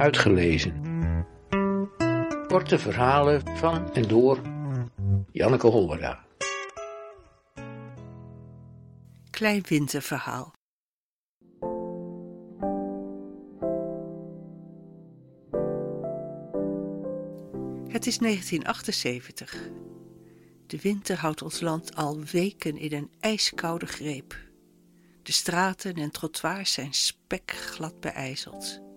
Uitgelezen. Korte verhalen van en door Janneke Hollera. Klein winterverhaal. Het is 1978. De winter houdt ons land al weken in een ijskoude greep. De straten en trottoirs zijn spekglad beijzeld.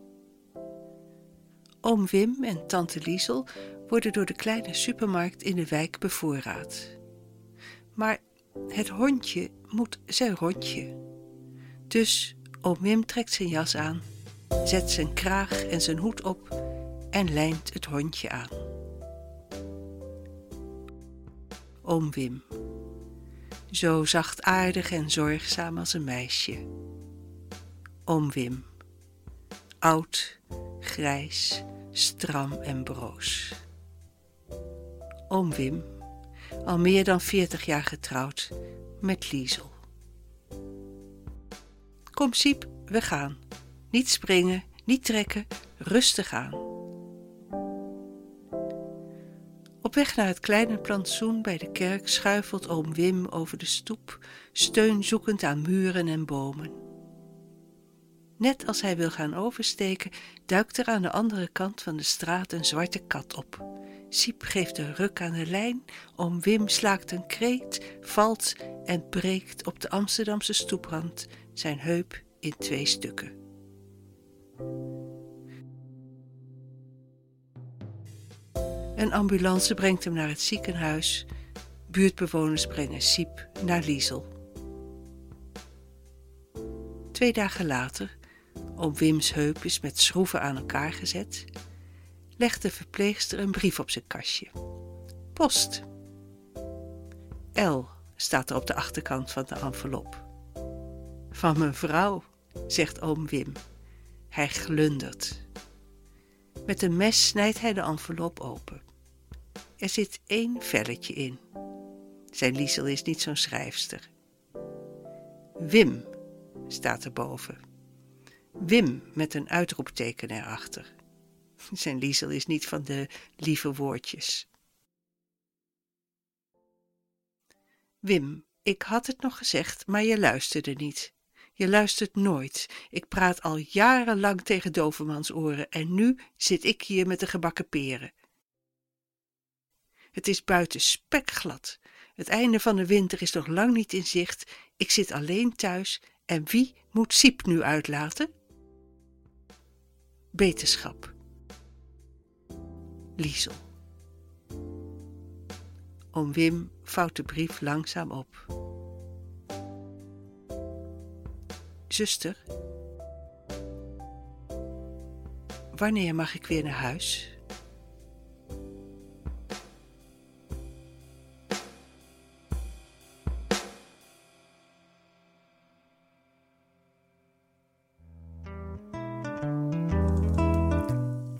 Oom Wim en tante Liesel worden door de kleine supermarkt in de wijk bevoorraad. Maar het hondje moet zijn rondje. Dus oom Wim trekt zijn jas aan, zet zijn kraag en zijn hoed op en lijnt het hondje aan. Oom Wim, zo zachtaardig en zorgzaam als een meisje. Oom Wim, oud, grijs, stram en broos. Oom Wim, al meer dan veertig jaar getrouwd met Liesel. Kom Siep, we gaan. Niet springen, niet trekken, rustig aan. Op weg naar het kleine plantsoen bij de kerk schuifelt oom Wim over de stoep, steun zoekend aan muren en bomen. Net als hij wil gaan oversteken, duikt er aan de andere kant van de straat een zwarte kat op. Siep geeft een ruk aan de lijn, oom Wim slaakt een kreet, valt en breekt op de Amsterdamse stoeprand zijn heup in twee stukken. Een ambulance brengt hem naar het ziekenhuis. Buurtbewoners brengen Siep naar Liesel. Twee dagen later, oom Wims heup is met schroeven aan elkaar gezet, legt de verpleegster een brief op zijn kastje. Post. L staat er op de achterkant van de envelop. Van mijn vrouw, zegt oom Wim. Hij glundert. Met een mes snijdt hij de envelop open. Er zit één velletje in. Zijn Liesel is niet zo'n schrijfster. Wim staat erboven. Wim met een uitroepteken erachter. Zijn Liesel is niet van de lieve woordjes. Wim, ik had het nog gezegd, maar je luisterde niet. Je luistert nooit. Ik praat al jarenlang tegen dovermans oren en nu zit ik hier met de gebakken peren. Het is buiten spekglad. Het einde van de winter is nog lang niet in zicht. Ik zit alleen thuis en wie moet Siep nu uitlaten? Beterschap. Liesel. Oom Wim vouwt de brief langzaam op. Zuster, wanneer mag ik weer naar huis?